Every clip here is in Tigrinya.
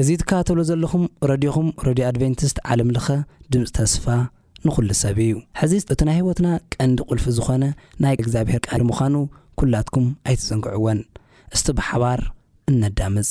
እዚ ትከታተልዎ ዘለኹም ረድዮኹም ረድዮ ኣድቨንቲስት ዓለም ለኸ ድምጺ ተስፋ ንኹሉ ሰብ እዩ። ሕዚ እቲ ናይ ህይወትና ቀንዲ ቁልፊ ዝኾነ ናይ እግዚኣብሔር ቃል ምዃኑ ኩላትኩም ኣይትዘንግዕዎን። እስቲ ብሓባር እነዳምጽ።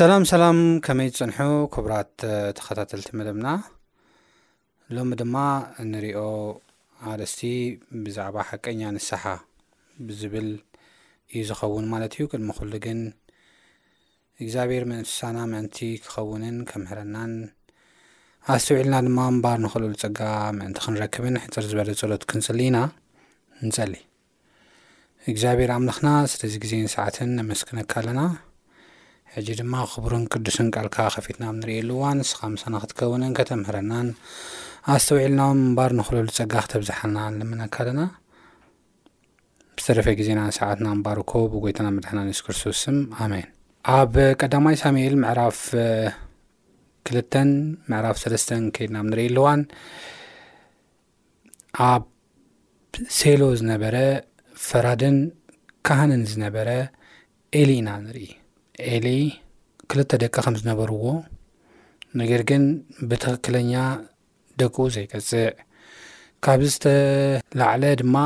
ሰላም ሰላም ከመይ ዝፅንሑ ክቡራት ተኸታተልቲ መደብና ሎሚ ድማ እንሪኦ ኣርእስቲ ብዛዕባ ሓቀኛ ንስሓ ብዝብል እዩ ዝኸውን ማለት እዩ ቅድሚ ኩሉ ግን እግዚኣብሔር ምእንትሳና ምእንቲ ክኸውንን ከምህረናን ኣስተውዒልና ድማ እምባር ንኸልኡሉ ጸጋ ምእንቲ ክንረክብን ሕፅር ዝበለ ጸሎት ክንጽሊ ኢና ንጸሊ እግዚኣብሔር ኣምላኽና ስለዚ ግዜን ሰዓትን ነመስክነካ ኣለና ሕጂ ድማ ክቡርን ቅዱስን ቃልካ ከፊትና ኣብ ንርእየሉ እዋን ንስኻ ምሳና ክትከውንን ከተምህረናን ኣስተውዒልና ምንባር ንኽለሉ ጸጋ ክተብዝሓልና ንልምነካ ኣለና ዝተረፈ ግዜናን ሰዓትናን ባርኮ ብጎይታና መድሕናን የሱስ ክርስቶስ ስም ኣሜን ኣብ ቀዳማይ ሳሙኤል ምዕራፍ ክልተን ምዕራፍ ሰለስተን ከይድና ብ ንሪኢ ኣለዋን ኣብ ሴሎ ዝነበረ ፈራድን ካህንን ዝነበረ ኤሊ ኢና ንርኢ ኤሊ ክልተ ደቂ ከም ዝነበርዎ ነገር ግን ብትኽክለኛ ደቁ ዘይቀጽዕ ካብ ዝተላዕለ ድማ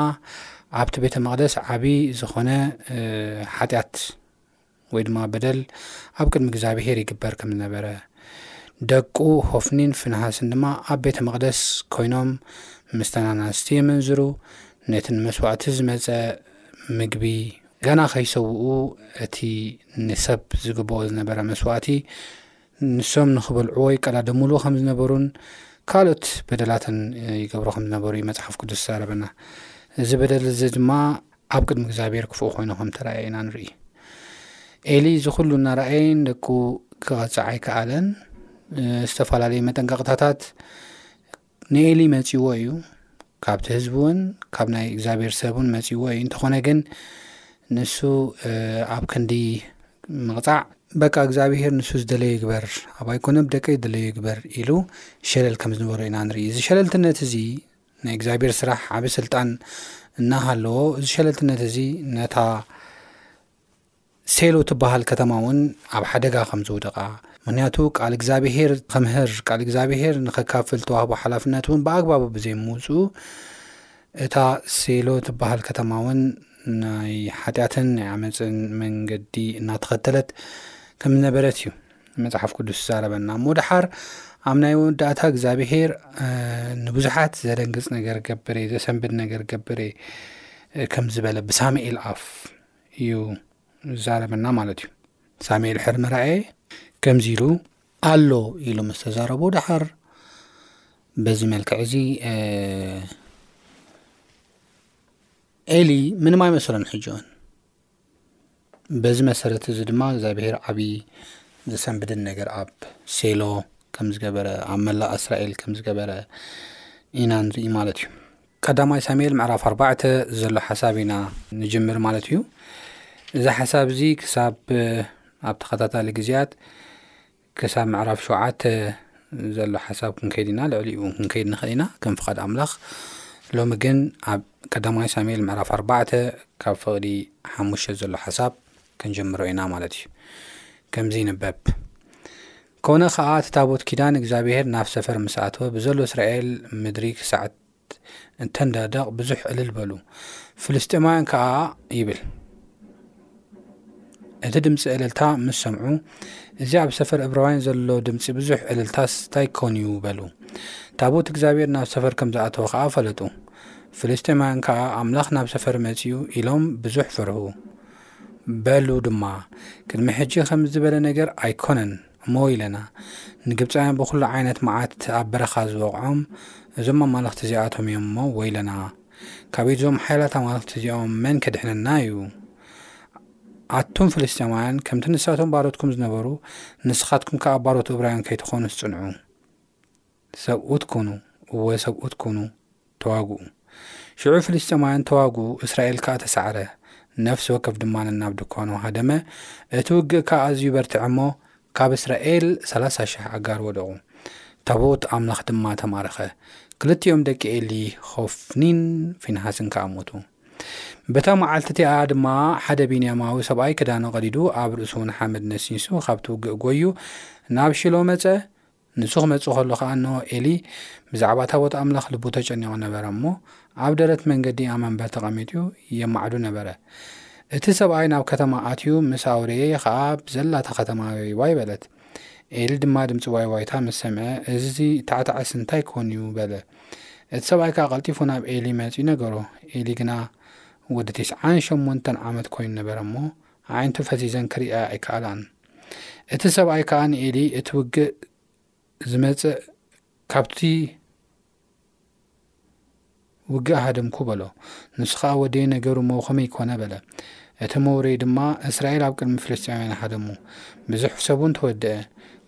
ኣብቲ ቤተ መቅደስ ዓብይ ዝኾነ ሓጢኣት ወይ ድማ በደል ኣብ ቅድሚ እግዚኣብሄር ይግበር ከም ዝነበረ ደቁ ሆፍኒን ፍንሃስን ድማ ኣብ ቤተ መቅደስ ኮይኖም ምስተን ኣናስቲ የመንዝሩ ነቲ ንመስዋእቲ ዝመፀ ምግቢ ገና ከይሰውኡ እቲ ንሰብ ዝግብኦ ዝነበረ መስዋእቲ ንሶም ንኽበልዕዎ ይቀዳደሙሉ ከም ዝነበሩን ካልኦት በደላትን ይገብሩ ከም ዝነበሩ እዩ መጽሓፍ ቅዱስ ዝዛረበና። እዚ በደል እዚ ድማ ኣብ ቅድሚ እግዚኣብሔር ክፉእ ኮይኑ ከም ተራእየ ኢና ንርኢ። ኤሊ እዚ ኩሉ እናረኣየ ንደቁ ክቐጽዕ ኣይከኣለን። ዝተፈላለዩ መጠንቀቕታታት ንኤሊ መጺዎ እዩ ካብቲ ህዝቢ ውን ካብ ናይ እግዚኣብሔር ሰብ ውን መጺዎ እዩ እንተኾነ ግን ንሱ ኣብ ክንዲ ምቕጻዕ በቃ እግዚኣብሔር ንሱ ዝደለዩ ይግበር ኣብ ኣይኮነ ብደቀይ ዝደለዩ ይግበር ኢሉ ሸለል ከም ዝነበሮ ኢና ንርኢ እዚ ሸለልትነት እዚ ናይ እግዚኣብሔር ስራሕ ዓቢ ስልጣን እናሃለዎ እዚ ሸለልትነት እዚ ነታ ሴሎ እትበሃል ከተማ እውን ኣብ ሓደጋ ከም ዝውደቓ፣ ምኽንያቱ ቃል እግዚኣብሄር ኸምህር፣ ቃል እግዚኣብሄር ንኸካፍል እተዋህቦ ሓላፍነት እውን ብኣግባቡ ብዘይምውጽኡ፣ እታ ሴሎ እትበሃል ከተማ እውን ናይ ሓጢኣትን ናይ ዓመፅን መንገዲ እናተኸተለት ከም ዝነበረት እዩ መጽሓፍ ቅዱስ ዝዛረበና። እሞ ደሓር ኣብ ናይ መወዳእታ እግዚኣብሄር ንብዙሓት ዘደንግጽ ነገር ገብረ፣ ዘሰንብድ ነገር ገብረ ከም ዝበለ ብሳሙኤል ኣፍ እዩ ዝዛረበና ማለት እዩ ሳሙኤል ሕር መራኤ ከምዚ ኢሉ ኣሎ ኢሉ ምስ ተዛረቦ ድሓር በዚ መልክዕ እዚ ኤሊ ምንም ኣይመሰለን ሕጂኦን በዚ መሰረት እዚ ድማ እግዚኣብሄር ዓብዪ ዘሰንብድን ነገር ኣብ ሴሎ ከም ዝገበረ ኣብ መላእ እስራኤል ከም ዝገበረ ኢና ንርኢ ማለት እዩ ቀዳማይ ሳሙኤል ምዕራፍ ኣርባዕተ ዘሎ ሓሳብ ኢና ንጅምር ማለት እዩ እዚ ሓሳብ እዚ ክሳብ ኣብ ተኸታታሊ ግዜያት ክሳብ ምዕራፍ ሸውዓተ ዘሎ ሓሳብ ክንከይድ ኢና ልዕሊኡ ክንከይድ ንኽእል ኢና ከም ፍቓድ ኣምላኽ ሎሚ ግን ኣብ ቀዳማይ ሳሙኤል ምዕራፍ ኣርባዕተ ካብ ፍቕዲ ሓሙሽተ ዘሎ ሓሳብ ክንጀምሮ ኢና ማለት እዩ ከምዚ ይንበብ ኮነ ኸኣ እቲ ታቦት ኪዳን እግዚኣብሄር ናብ ሰፈር ምስ ኣተወ ብዘሎ እስራኤል ምድሪ ክሳዕ እተንደርደቕ ብዙሕ ዕልል በሉ። ፍልስጥኤማውያን ከኣ ይብል እቲ ድምፂ ዕልልታ ምስ ሰምዑ እዚ ኣብ ሰፈር እብራውያን ዘሎ ድምፂ ብዙሕ ዕልልታስ እንታይ ኮን እዩ በሉ። ታቦት እግዚኣብሄር ናብ ሰፈር ከም ዝኣተወ ከኣ ፈለጡ። ፍልስጥኤማውያን ከኣ ኣምላኽ ናብ ሰፈር መፂኡ ኢሎም ብዙሕ ፈርሁ። በሉ ድማ ቅድሚ ሕጂ ከምዚ ዝበለ ነገር ኣይኮነን እሞ ኢለና ንግብጻውያን ብኹሉ ዓይነት መዓት ኣብ በረኻ ዝወቕዖም እዞም ኣማልኽቲ እዚኣቶም እዮም እሞ ወይለና ካብ ኢድዞም ሓይላት ኣማልኽቲ እዚኦም መን ከድሕነና እዩ ኣቱም ፍልስጤማውያን ከምቲ ንሳቶም ባሮትኩም ዝነበሩ ንስኻትኩም ከኣ ባሮት እብራውያን ከይትኾኑስ ጽንዑ ሰብኡት ኩኑ፣ እወ ሰብኡት ኩኑ፣ ተዋግኡ። ሽዑ ፍልስጥኤማውያን ተዋግኡ፣ እስራኤል ከኣ ተሳዕረ፣ ነፍሲ ወከፍ ድማ ነናብ ድኳኑ ሃደመ፣ እቲ ውግእ ከኣ ኣዝዩ በርትዐ እሞ፣ ካብ እስራኤል ሰላሳ ሽሕ ኣጋር ወደቑ፣ ታቦት ኣምላኽ ድማ ተማረኸ፣ ክልቲኦም ደቂ ኤሊ ሆፍኒን ፊንሃስን ከኣ ሞቱ። በታ መዓልቲ እቲኣ ድማ ሓደ ቢንያማዊ ሰብኣይ ክዳኑ ቐዲዱ፣ ኣብ ርእሱውን ሓመድ ነስኒሱ ኻብቲ ውግእ ጐዩ ናብ ሺሎ መጸ፣ ንሱ ኺመጽእ ከሎ ኸኣ፣ እንሆ፣ ኤሊ ብዛዕባ ታቦት ኣምላኽ ልቡ ተጨኒቑ ነበረ እሞ፣ ኣብ ደረት መንገዲ ኣብ መንበር ተቐሚጡ የማዕዱ ነበረ። እቲ ሰብኣይ ናብ ከተማ ኣትዩ ምስ ኣውረየ ኸኣ፣ ብዘላታ ኸተማ ዋይ-ዋይ በለት። ኤሊ ድማ ድምጺ ዋይ-ዋይታ ምስ ሰምዐ፣ እዚ ታዕታዕስ እንታይ ኪኸውን እዩ? በለ። እቲ ሰብኣይ ከኣ ቐልጢፉ ናብ ኤሊ መጺኡ ነገሮ። ኤሊ ግና ወዲ ቲስዓን ሸሞንተን ዓመት ኮይኑ ነበረ እሞ፣ ኣዒንቱ ፈዚዘን ኪርእያ ኣይከኣላን። እቲ ሰብኣይ ከኣ ንኤሊ እቲ ውግእ ዝመጽእ ካብቲ ውግእ ሃደምኩ በሎ። ንሱ ከኣ ወደይ ነገሩ እሞ ከመይ ኮነ በለ። እቲ መውረይ ድማ እስራኤል ኣብ ቅድሚ ፍልስጥኤማውያን ሃደሙ፣ ብዙሕ ሰብውን ተወድአ፣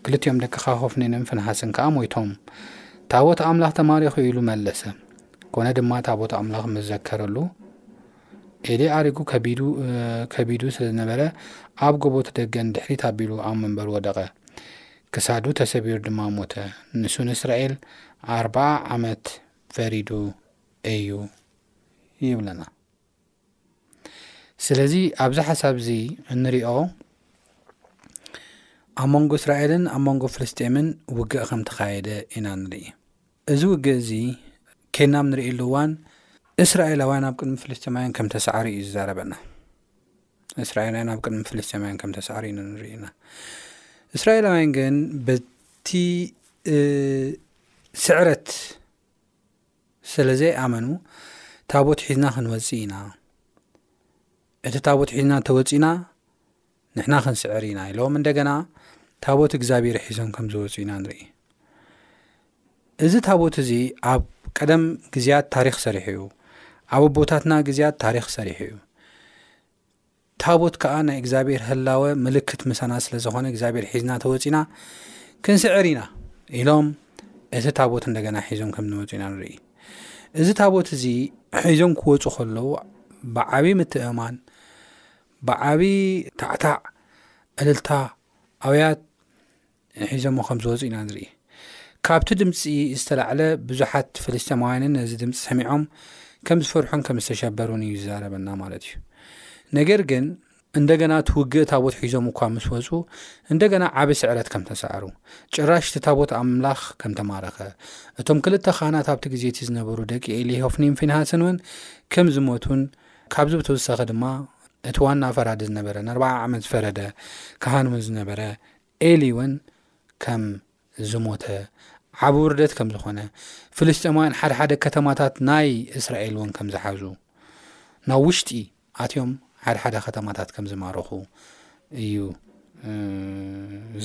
ክልቲኦም ደቅኻ ሆፍኒንን ፍንሃስን ከኣ ሞይቶም። ታቦት ኣምላኽ ተማሪኹ ኢሉ መለሰ። ኮነ ድማ ታቦት ኣምላኽ ምስ ዘከረሉ ኤሊ ኣሪጉ ከቢዱ ከቢዱ ስለ ዝነበረ ኣብ ጎቦቲ ደገ ንድሕሪት ኣቢሉ ኣብ መንበሩ ወደቐ። ክሳዱ ተሰቢሩ ድማ ሞተ። ንሱ ንእስራኤል ኣርብዓ ዓመት ፈሪዱ እዩ ይብለና። ስለዚ ኣብዚ ሓሳብ እዚ እንሪኦ ኣብ መንጎ እስራኤልን ኣብ መንጎ ፍልስጤምን ውግእ ከም ተኻየደ ኢና ንርኢ። እዚ ውግእ እዚ ኬድና ኣብ ንርእየሉ እዋን፣ እስራኤላውያን ኣብ ቅድሚ ፍልስጤማውያን ከም ተሳዕሩ እዩ ዝዛረበና። እስራኤላውያን ኣብ ቅድሚ ፍልስጤማውያን ከም ተሳዕሩ ኢና ንርኢ ኢና። እስራኤላውያን ግን በቲ ስዕረት ስለ ዘይኣመኑ ታቦት ሒዝና ክንወፅእ ኢና እቲ ታቦት ሒዝና ተወፂና ንሕና ክንስዕር ኢና ኢሎም እንደገና ታቦት እግዚኣብሔር ሒዞም ከም ዝወፁ ኢና ንርኢ እዚ ታቦት እዚ ኣብ ቀደም ግዜያት ታሪክ ሰሪሑ እዩ ኣብ ኣቦታትና ግዜያት ታሪክ ሰሪሑ እዩ ታቦት ከዓ ናይ እግዚኣብሔር ህላወ ምልክት ምሳና ስለዝኾነ እግዚኣብሔር ሒዝና ተወፂና ክንስዕር ኢና ኢሎም እቲ ታቦት እንደገና ሒዞም ከም ዝወፁ ኢና ንርኢ እዚ ታቦት እዚ ሒዞም ክወፁ ከለዉ ብዓብዪ ምትእማን ብዓቢ ታዕታዕ፣ ዕልልታ፣ ኣውያት ሒዞሞ ከም ዝወጹ ኢና ንርኢ። ካብቲ ድምጺ ዝተላዕለ ብዙሓት ፍልስጤማውያንን ነዚ ድምጺ ሰሚዖም ከም ዝፈርሑን ከም ዝተሸበሩን እዩ ዝዛረበና ማለት እዩ። ነገር ግን እንደገና እቲ ውግእ ታቦት ሒዞም እኳ ምስ ወፁ እንደገና ዓብ ስዕረት ከም ተሳዕሩ ጭራሽ እቲ ታቦት ኣምላኽ ከም ተማረኸ እቶም ክልተ ካህናት ኣብቲ ግዜ እቲ ዝነበሩ ደቂ ኤሊ ሆፍኒን ፊንሃስን እውን ከም ዝሞቱን ካብዚ ብተወሳኺ ድማ እቲ ዋና ፈራዲ ዝነበረ ንኣርብዓ ዓመት ዝፈረደ ካህን እውን ዝነበረ ኤሊ እውን ከም ዝሞተ፣ ዓቢ ውርደት ከም ዝኾነ፣ ፍልስጤማውያን ሓደ ሓደ ከተማታት ናይ እስራኤል እውን ከም ዝሓዙ፣ ናብ ውሽጢ ኣትዮም ሓደ ሓደ ከተማታት ከም ዝማረኹ እዩ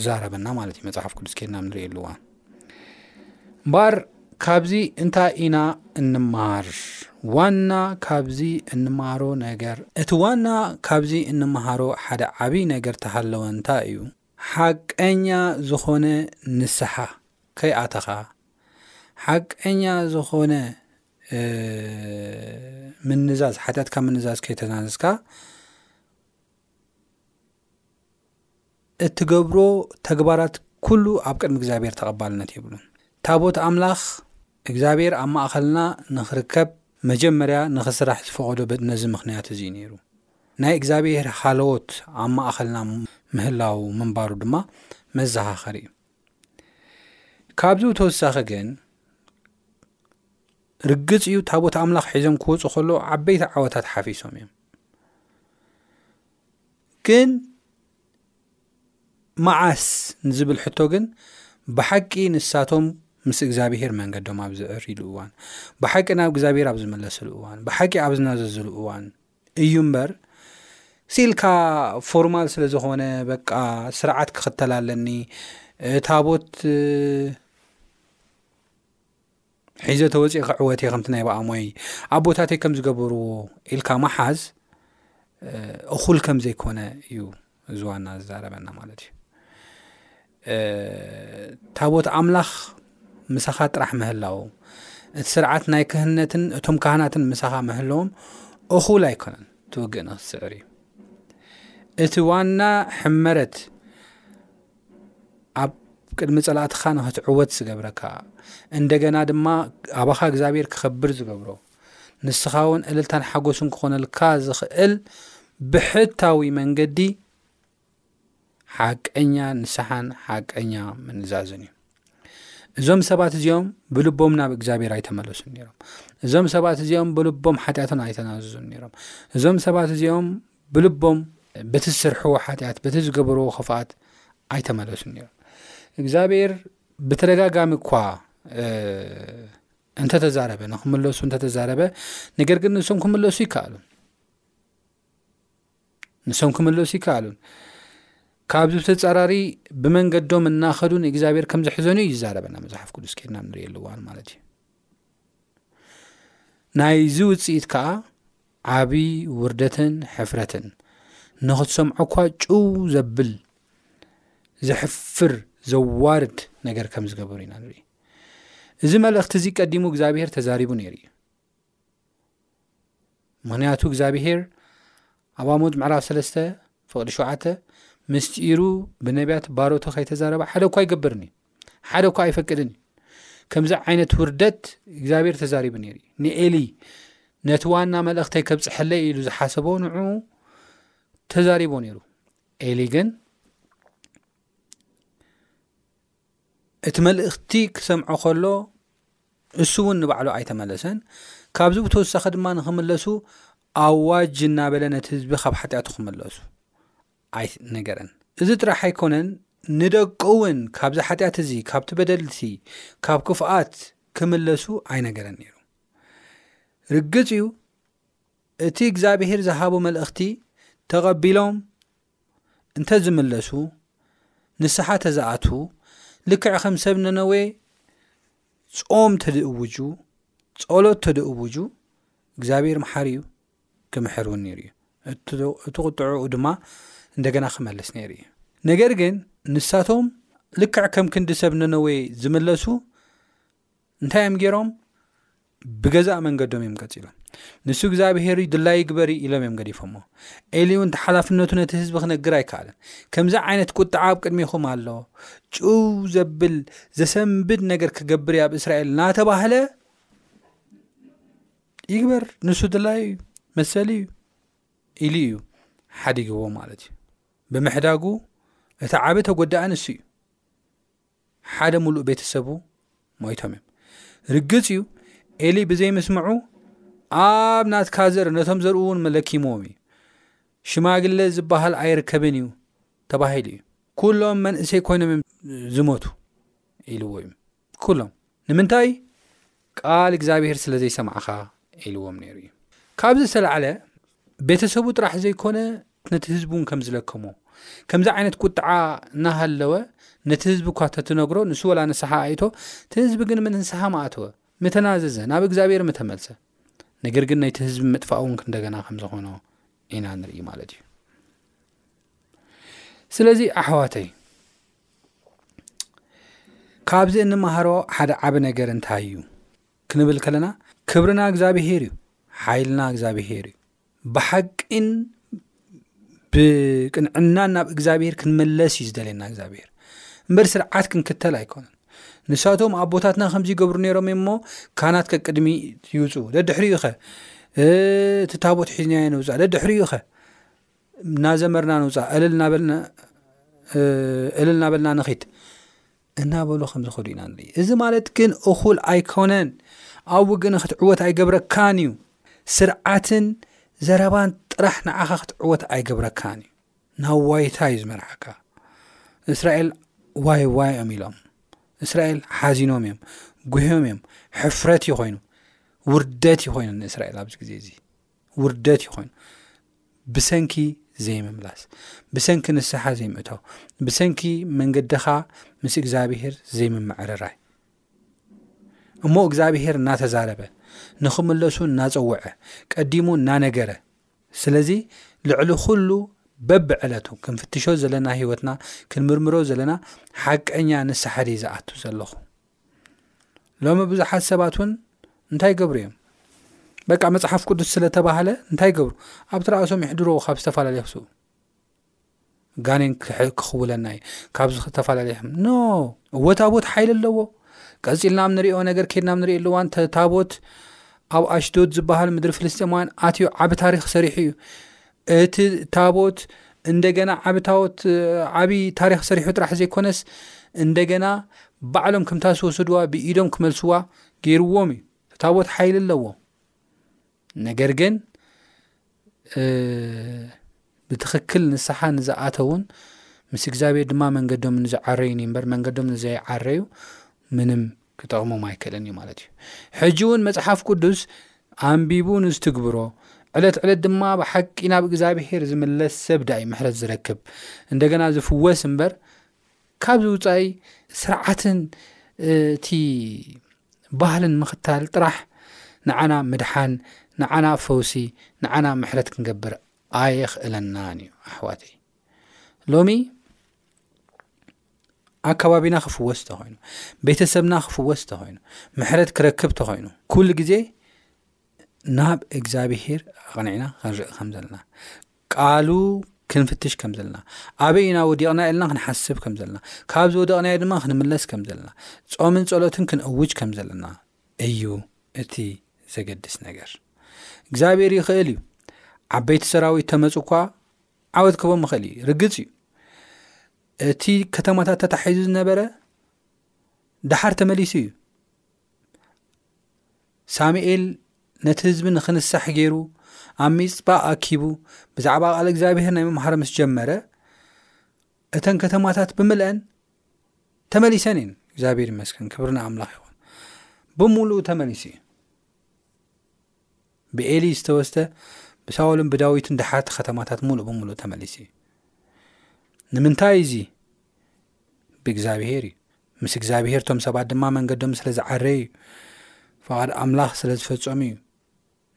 ዝዛረበና ማለት እዩ መፅሓፍ ቅዱስ ኬድና ንሪእየሉ እዋን እምበኣር ካብዚ እንታይ ኢና እንመሃር ዋና ካብዚ እንመሃሮ ነገር እቲ ዋና ካብዚ እንመሃሮ ሓደ ዓብዪ ነገር ተሃለወ እንታይ እዩ ሓቀኛ ዝኾነ ንስሓ ከይኣተኻ ሓቀኛ ዝኾነ ምንዛዝ ሓጢኣትካ ምንዛዝ ከይተናዘዝካ እትገብሮ ተግባራት ኩሉ ኣብ ቅድሚ እግዚኣብሔር ተቐባልነት የብሉን። ታቦት ኣምላኽ እግዚኣብሔር ኣብ ማእኸልና ንኽርከብ መጀመርያ ንኽስራሕ ዝፈቐዶ ነዚ ምኽንያት እዚ እዩ ነይሩ። ናይ እግዚኣብሔር ሃለዎት ኣብ ማእኸልና ምህላዉ ምንባሩ ድማ መዘኻኸሪ እዩ። ካብዚ ብተወሳኺ ግን ርግፅ እዩ ታቦት ኣምላኽ ሒዞም ክወፁ ከለዉ ዓበይቲ ዓወታት ሓፊሶም እዮም። ግን መዓስ ንዝብል ሕቶ ግን ብሓቂ ንሳቶም ምስ እግዚኣብሄር መንገዶም ኣብ ዝዕርሉ እዋን ብሓቂ ናብ እግዚኣብሄር ኣብ ዝመለስሉ እዋን ብሓቂ ኣብ ዝናዘዝሉ እዋን እዩ እምበር ሲልካ ፎርማል ስለ ዝኾነ በቃ ስርዓት ክኽተል ኣለኒ ታቦት ሒዘ ተወፂእ ክዕወት እየ ከምቲ ናይ ብኣሞይ ኣቦታተይ ከም ዝገበርዎ ኢልካ መሓዝ እኹል ከም ዘይኮነ እዩ እዚ ዋና ዝዛረበና ማለት እዩ ታቦት ኣምላኽ ምሳኻ ጥራሕ ምህላው እቲ ስርዓት ናይ ክህነትን እቶም ካህናትን ምሳኻ ምህለዎም እኹል ኣይኮነን ትውግእ ንክትስዕር እዩ እቲ ዋና ሕመረት ኣብ ቅድሚ ጸላእትኻ ንኽትዕወት ዝገብረካ፣ እንደገና ድማ ኣባኻ እግዚኣብሔር ክኸብር ዝገብሮ፣ ንስኻ ውን እልልታን ሓጎስን ክኾነልካ ዝኽእል ብሕታዊ መንገዲ ሓቀኛ ንስሓን ሓቀኛ ምንዛዝን እዩ። እዞም ሰባት እዚኦም ብልቦም ናብ እግዚኣብሔር ኣይተመለሱን ነይሮም። እዞም ሰባት እዚኦም ብልቦም ሓጢኣቶም ኣይተናዘዙን ነይሮም። እዞም ሰባት እዚኦም ብልቦም በቲ ዝሰርሕዎ ሓጢኣት በቲ ዝገበርዎ ኽፍኣት ኣይተመለሱን ነይሮም እግዚኣብሔር ብተደጋጋሚ እኳ እንተተዛረበ ንክምለሱ እንተተዛረበ ነገር ግን ንሶም ክምለሱ ይከኣሉን ንሶም ክምለሱ ይከኣሉን ካብዚ ብተፃራሪ ብመንገዶም እናኸዱ ንእግዚኣብሔር ከም ዝሕዘኑ እዩ ይዛረበና መፅሓፍ ቅዱስ ኬድና ንሪእየሉዋን ማለት እዩ ናይዚ ውፅኢት ከዓ ዓቢ ውርደትን ሕፍረትን። ንኽትሰምዖ'ኳ ጭው ዘብል ዘሕፍር ዘዋርድ ነገር ከም ዝገበሩ ኢና ንርኢ። እዚ መልእኽቲ እዚ ቀዲሙ እግዚኣብሄር ተዛሪቡ ነይሩ እዩ። ምኽንያቱ እግዚኣብሄር ኣብ ኣሞጽ ምዕራፍ ሰለስተ ፍቕዲ ሸውዓተ፣ ምስጢሩ ብነብያት ባሮቱ ከይተዛረበ ሓደ እኳ ኣይገብርን እዩ፣ ሓደ እኳ ኣይፈቅድን እዩ። ከምዚ ዓይነት ውርደት እግዚኣብሔር ተዛሪቡ ነይሩ እዩ። ንኤሊ ነቲ ዋና መልእኽተይ ከብፅሐለይ ኢሉ ዝሓሰቦ ንዑ ተዛሪቦ ነይሩ። ኤሊ ግን እቲ መልእኽቲ ክሰምዖ ከሎ እሱ እውን ንባዕሉ ኣይተመለሰን። ካብዚ ብተወሳኺ ድማ ንክምለሱ ኣዋጅ እናበለ ነቲ ህዝቢ ካብ ሓጢኣቱ ክመለሱ ኣይነገረን። እዚ ጥራሕ ኣይኮነን ንደቁ እውን ካብዚ ሓጢኣት እዚ ካብቲ በደልሲ ካብ ክፍኣት ክምለሱ ኣይነገረን ነይሩ ርግፅ እዩ እቲ እግዚኣብሄር ዝሃቦ መልእኽቲ ተቐቢሎም እንተ ዝምለሱ፣ ንስሓ ተዝኣትዉ፣ ልክዕ ከም ሰብ ነነዌ ጾም ተድእውጁ፣ ጸሎት ተድእውጁ፣ እግዚኣብሔር መሓሪ እዩ፣ ክምሕር እውን ነይሩ እዩ። እቲ ቁጥዕኡ ድማ እንደገና ክመልስ ነይሩ እዩ። ነገር ግን ንሳቶም ልክዕ ከም ክንዲ ሰብ ነነዌ ዝምለሱ እንታይ እዮም ገይሮም ብገዛእ መንገዶም እዮም ቀፂሎም ንሱ እግዚኣብሄር እዩ ድላይ ግበሪ ኢሎም እዮም ገዲፎሞ ኤሊ እውን ሓላፍነቱ ነቲ ህዝቢ ክነግር ኣይከኣለን ከምዚ ዓይነት ቁጥዓ ኣብ ቅድሚኹም ኣሎ ጭው ዘብል ዘሰንብድ ነገር ክገብር ኣብ እስራኤል እናተባህለ ይግበር ንሱ ድላይ እዩ መሰሊ እዩ ኢሉ እዩ ሓዲግዎ ማለት እዩ ብምሕዳጉ እቲ ዓበ ተጎዳእ ንሱ እዩ ሓደ ሙሉእ ቤተሰቡ ሞይቶም እዮም ርግፅ እዩ ኤሊ ብዘይምስምዑ ኣብ ናትካ ዘርኢ ነቶም ዘርኡ እውን መለኪምዎም እዩ ሽማግለ ዝበሃል ኣይርከብን እዩ ተባሂሉ እዩ ኩሎም መንእሰይ ኮይኖም ዝሞቱ ኢልዎ እዩ ኩሎም ንምንታይ ቃል እግዚኣብሄር ስለ ዘይሰማዕኻ ኢልዎም ነይሩ እዩ ካብዚ ዝተላዕለ ቤተሰቡ ጥራሕ ዘይኮነ ነቲ ህዝቢ እውን ከም ዝለከሞ ከምዚ ዓይነት ቁጥዓ እናሃለወ ነቲ ህዝቢ እኳ ተትነግሮ ንሱ ወላ ንስሓ ኣይቶ እቲ ህዝቢ ግን ምን ንስሓ ማእተወ ምተናዘዘ ናብ እግዚኣብሔር ምተመልሰ ነገር ግን ናይቲ ህዝቢ ምጥፋእ እውን እንደገና ከም ዝኾኖ ኢና ንርኢ ማለት እዩ ስለዚ ኣሕዋተይ ካብዚ እንመሃሮ ሓደ ዓቢ ነገር እንታይ እዩ ክንብል ከለና ክብርና እግዚኣብሄር እዩ ሓይልና እግዚኣብሄር እዩ ብሓቂን ብቅንዕና ናብ እግዚኣብሄር ክንመለስ እዩ ዝደለየና እግዚኣብሄር እምበር ስርዓት ክንክተል ኣይኮነን ንሳቶም ኣቦታትና ከምዚ ይገብሩ ነይሮም እሞ ካናት ከቅድሚ ይውፁ ደድሕሪኡ ኸ እቲ ታቦት ሒዝናዮ ንውፃእ ደድሕሪኡ ኸ እናዘመርና ንውፃእ እልል እናበልና እልል እናበልና ንኺድ እናበሉ ከም ዝኸዱ ኢና ንርኢ እዚ ማለት ግን እኹል ኣይኮነን ኣብ ውግነ ክትዕወት ኣይገብረካን እዩ ስርዓትን ዘረባን ጥራሕ ንዓኻ ክትዕወት ኣይገብረካን እዩ ናብ ዋይታ እዩ ዝመርሓካ እስራኤል ዋይ ዋይ እዮም ኢሎም እስራኤል ሓዚኖም እዮም ጉህዮም እዮም ሕፍረት እዩ ኮይኑ ውርደት እዩ ኮይኑ ንእስራኤል ኣብዚ ግዜ እዚ ውርደት እዩ ኮይኑ ብሰንኪ ዘይምምላስ ብሰንኪ ንስሓ ዘይምእታው ብሰንኪ መንገድኻ ምስ እግዚኣብሄር ዘይምምዕርራይ እሞ እግዚኣብሄር እናተዛረበ ንኽምለሱ እናፀውዐ ቀዲሙ እናነገረ ስለዚ ልዕሊ ኩሉ በብ ዕለቱ ክንፍትሾ ዘለና ህይወትና ክንምርምሮ ዘለና ሓቀኛ ንስሓደይ ዝኣቱ ዘለኹ ሎሚ ብዙሓት ሰባት እውን እንታይ ይገብሩ እዮም በቃ መፅሓፍ ቅዱስ ስለተባህለ እንታይ ይገብሩ ኣብቲ ርኣሶም ይሕድሮ ካብ ዝተፈላለየ ክስኡ ጋኔን ክኽውለና እዩ ካብ ዝተፈላለየ ኖ እወ ታቦት ሓይሊ ኣለዎ ቀፂልና ብ ንሪኦ ነገር ኬድና ብ ንሪኦ ኣለዋን ታቦት ኣብ ኣሽዶድ ዝበሃል ምድሪ ፍልስጢማውያን ኣትዮ ዓብ ታሪክ ሰሪሑ እዩ እቲ ታቦት እንደገና ዓቢ ታቦት ዓቢ ታሪኽ ሰሪሑ ጥራሕ ዘይኮነስ እንደገና ባዕሎም ክምታ ዝወሰድዋ ብኢዶም ክመልስዋ ገይርዎም እዩ። ታቦት ሓይሊ ኣለዎ። ነገር ግን ብትኽክል ንስሓ ንዝኣተውን ምስ እግዚኣብሔር ድማ መንገዶም ንዝዓረዩን እዩ እምበር መንገዶም ንዘይዓረዩ ምንም ክጠቕሞም ኣይክእልን እዩ ማለት እዩ። ሕጂ እውን መጽሓፍ ቅዱስ ኣንቢቡ ንዝትግብሮ ዕለት ዕለት ድማ ብሓቂ ናብ እግዚኣብሄር ዝምለስ ሰብ ዳይ ምሕረት ዝረክብ እንደገና ዝፍወስ እምበር ካብ ዝውፃኢ ስርዓትን እቲ ባህልን ምኽታል ጥራሕ ንዓና ምድሓን ንዓና ፈውሲ ንዓና ምሕረት ክንገብር ኣየኽእለናን እዩ ኣሕዋተይ ሎሚ ኣከባቢና ክፍወስ ተኾይኑ ቤተሰብና ክፍወስ ተኾይኑ ምሕረት ክረክብ ተኾይኑ ኩሉ ግዜ ናብ እግዚኣብሄር ኣቕኒዕና ክንርኢ ከም ዘለና ቃሉ ክንፍትሽ ከም ዘለና ኣበይ ኢና ወዲቕና ኢልና ክንሓስብ ከም ዘለና ካብ ዝወደቕናዮ ድማ ክንምለስ ከም ዘለና ጾምን ጸሎትን ክንእውጅ ከም ዘለና እዩ እቲ ዘገድስ ነገር እግዚኣብሄር ይኽእል እዩ ዓበይቲ ሰራዊት ተመፁ እኳ ዓወት ክህቦም ይኽእል እዩ ርግፅ እዩ እቲ ከተማታት ተታሒዙ ዝነበረ ደሓር ተመሊሱ እዩ ሳሙኤል ነቲ ህዝቢ ንክንሳሕ ገይሩ ኣብ ሚፅጳ ኣኪቡ ብዛዕባ ቃል እግዚኣብሄር ናይ ምምሃር ምስ ጀመረ እተን ከተማታት ብምልአን ተመሊሰን እየን እግዚኣብሄር ይመስገን ክብርና ኣምላኽ ይኹን ብምሉኡ ተመሊሱ እዩ ብኤሊ ዝተወስደ ብሳኦልን ብዳዊትን ደሓርቲ ከተማታት ምሉእ ብምሉእ ተመሊሱ እዩ ንምንታይ እዚ ብእግዚኣብሄር እዩ ምስ እግዚኣብሄር እቶም ሰባት ድማ መንገዶም ስለ ዝዓረዩ እዩ ፍቓድ ኣምላኽ ስለ ዝፈጸሙ እዩ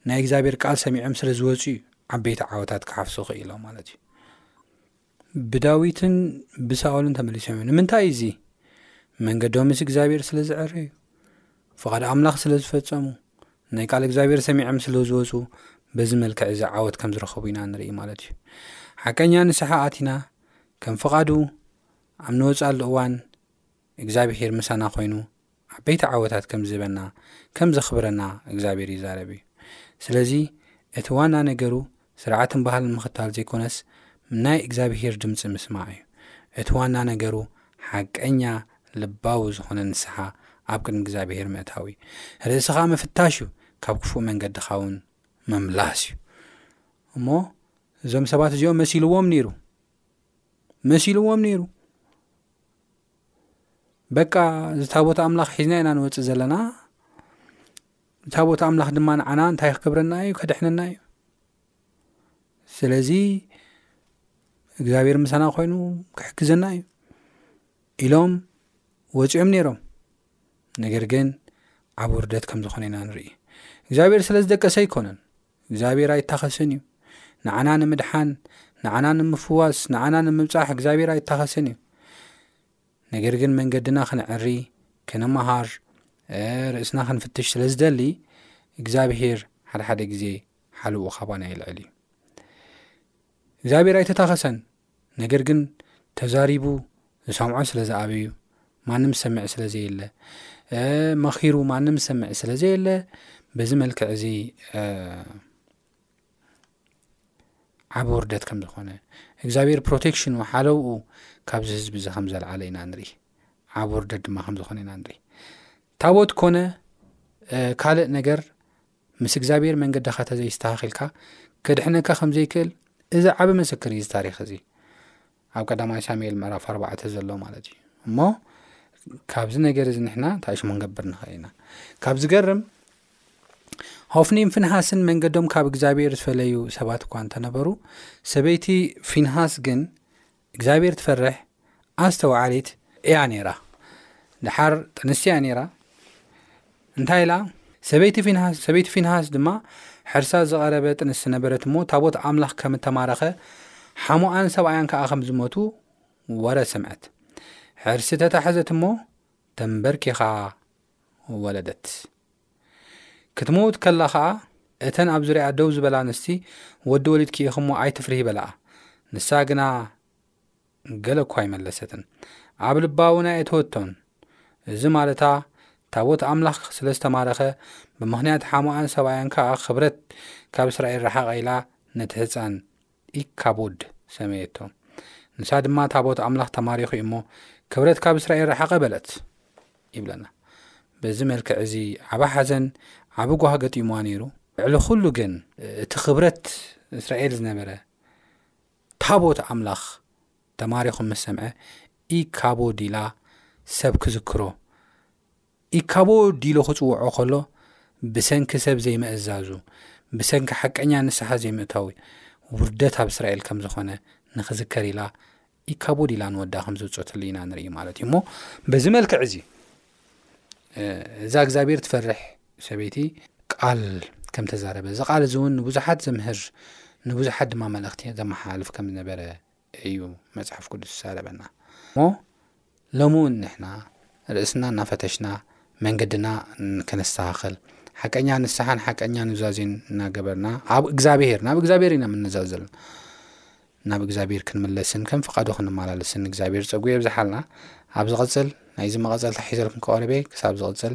ናይ እግዚኣብሔር ቃል ሰሚዖም ስለ ዝወፁ እዩ ዓበይቲ ዓወታት ክሓፍሱ ክኢሎም ማለት እዩ ብዳዊትን ብሳኦልን ተመሊሶም እዮም። ንምንታይ እዩ እዚ? መንገዶም ምስ እግዚኣብሔር ስለ ዝዕረዩ፣ ፍቓድ ኣምላኽ ስለ ዝፈጸሙ፣ ናይ ቃል እግዚኣብሔር ሰሚዖም ስለ ዝወጹ፣ በዚ መልክዕ እዚ ዓወት ከም ዝረኸቡ ኢና ንርኢ ማለት እዩ። ሓቀኛ ንስሓ ኣቲና ከም ፍቓዱ ኣብ ንወጽኣሉ እዋን እግዚኣብሔር ምሳና ኮይኑ ዓበይቲ ዓወታት ከም ዝህበና ከም ዘኽብረና እግዚኣብሔር ይዛረብ እዩ ስለዚ እቲ ዋና ነገሩ ስርዓትን ባህልን ምኽታል ዘይኮነስ ናይ እግዚኣብሔር ድምፂ ምስማዕ እዩ እቲ ዋና ነገሩ ሓቀኛ ልባዊ ዝኾነ ንስሓ ኣብ ቅድሚ እግዚኣብሔር ምእታው እዩ ርእስኻ ምፍታሽ እዩ ካብ ክፉእ መንገድኻ እውን ምምላስ እዩ እሞ እዞም ሰባት እዚኦም መሲልዎም ነይሩ መሲልዎም ነይሩ በቃ እዚ ታቦት ኣምላኽ ሒዝና ኢና ንወፅእ ዘለና ታቦት ኣምላኽ ድማ ንዓና እንታይ ክገብረና እዩ ከድሕነና እዩ ስለዚ እግዚኣብሔር ምሳና ኮይኑ ክሕግዘና እዩ ኢሎም ወፂኦም ነይሮም ነገር ግን ኣብ ውርደት ከም ዝኾነ ኢና ንርኢ እግዚኣብሔር ስለ ዝደቀሰ ኣይኮነን እግዚኣብሔር ኣይታኸስን እዩ ንዓና ንምድሓን ንዓና ንምፍዋስ ንዓና ንምብጻሕ እግዚኣብሔር ኣይታኸስን እዩ ነገር ግን መንገድና ክንዕሪ ክንመሃር ርእስና ክንፍትሽ ስለ ዝደሊ እግዚኣብሔር ሓደሓደ ግዜ ሓልኡ ካባና ይልዕል እዩ እግዚኣብሔር ኣይተታኸሰን ነገር ግን ተዛሪቡ ዝሰምዖ ስለ ዝኣበዩ ማንም ዝሰምዕ ስለ ዘየለ መኺሩ ማንም ዝሰምዕ ስለ ዘየለ በዚ መልክዕ እዚ ዓብ ውርደት ከም ዝኾነ እግዚኣብሔር ፕሮቴክሽኑ ሓለውኡ ካብዚ ህዝቢ እዚ ከም ዘልዓለ ኢና ንርኢ ዓብ ውርደት ድማ ከም ዝኾነ ኢና ንርኢ ታቦት ኮነ ካልእ ነገር ምስ እግዚኣብሔር መንገድኻ ተዘይስተኻኺልካ ከድሕነካ ከም ዘይክእል እዚ ዓብ መሰክር እዩ ዝታሪክ እዚ ኣብ ቀዳማይ ሳሙኤል ምዕራፍ ኣርባዕተ ዘሎ ማለት እዩ እሞ ካብዚ ነገር እዚ ንሕና ታይሽሙ ንገብር ንኽእል ኢና ካብ ዝገርም ሆፍኒን ፊንሃስን መንገዶም ካብ እግዚኣብሔር ዝፈለዩ ሰባት እኳ እንተነበሩ ሰበይቲ ፊንሃስ ግን እግዚኣብሔር ትፈርሕ ኣስተውዓሊት እያ ነይራ ድሓር ጥንስቲ እያ ነይራ እንታይ ኢላ ሰበይቲ ፊንሃስ ሰበይቲ ፊንሃስ ድማ ሕርሳ ዝቐረበ ጥንስቲ ነበረት እሞ ታቦት ኣምላኽ ከም እተማረኸ ሓሙኣን ሰብኣያን ከዓ ከም ዝሞቱ ወረ ሰምዐት ሕርሲ ተታሕዘት እሞ ተንበርኪኻ ወለደት ክትመውት ከላ ኸኣ፣ እተን ኣብ ዙርያኣ ደው ዝበላ ኣንስቲ፣ ወዲ ወሊድኪ ኢኺ'ሞ ኣይትፍርሂ በላኣ። ንሳ ግና ገለ እኳ ኣይመለሰትን። ኣብ ልባ'ውን ኣየእተወቶን። እዚ ማለታ፣ ታቦት ኣምላኽ ስለ ዝተማረኸ፣ ብምኽንያት ሓሞኣን ሰብኣያን ከኣ ክብረት ካብ እስራኤል ረሓቐ ኢላ ነቲ ህጻን ኢካቦድ ሰመየቶ። ንሳ ድማ ታቦት ኣምላኽ ተማሪኹ እሞ ክብረት ካብ እስራኤል ረሓቐ በለት ይብለና። በዚ መልክዕ እዚ ዓባ ሓዘን ዓብ ጓህ ገጢሙዋ ነይሩ። ልዕሊ ኩሉ ግን እቲ ክብረት እስራኤል ዝነበረ ታቦት ኣምላኽ ተማሪኹ ምስ ሰምዐ ኢካቦድ ኢላ ሰብ ክዝክሮ ኢካቦድ ኢሉ ክጽውዖ ከሎ ብሰንኪ ሰብ ዘይምእዛዙ፣ ብሰንኪ ሓቀኛ ንስሓ ዘይምእታዉ፣ ውርደት ኣብ እስራኤል ከም ዝኾነ ንኽዝከር ኢላ ኢካቦድ ኢላ ንወዳ ከም ዘውጽኦትሉ ኢና ንርኢ ማለት እዩ እሞ በዚ መልክዕ እዚ እዛ እግዚኣብሔር ትፈርሕ ሰበይቲ ቃል ከም ተዛረበ እዚ ቃል እዚ እውን ንብዙሓት ዘምህር ንብዙሓት ድማ መልእኽቲ ዘመሓላልፍ ከም ዝነበረ እዩ መጽሓፍ ቅዱስ ዝዛረበና እሞ ሎሚ እውን ንሕና ርእስና እናፈተሽና መንገድና ከነስተኻኸል ሓቀኛ ንስሓን ሓቀኛ ኑዛዜን እናገበርና ኣብ እግዚኣብሄር ናብ እግዚኣብሄር ኢና ምንዛዝ ዘለና ናብ እግዚኣብሄር ክንምለስን ከም ፍቓዱ ክንመላለስን እግዚኣብሄር ፀጉ የብዝሓልና ኣብ ዝቕፅል ናይዚ መቐፀልታ ሒዘልኩም ክቐርበ ክሳብ ዝቕፅል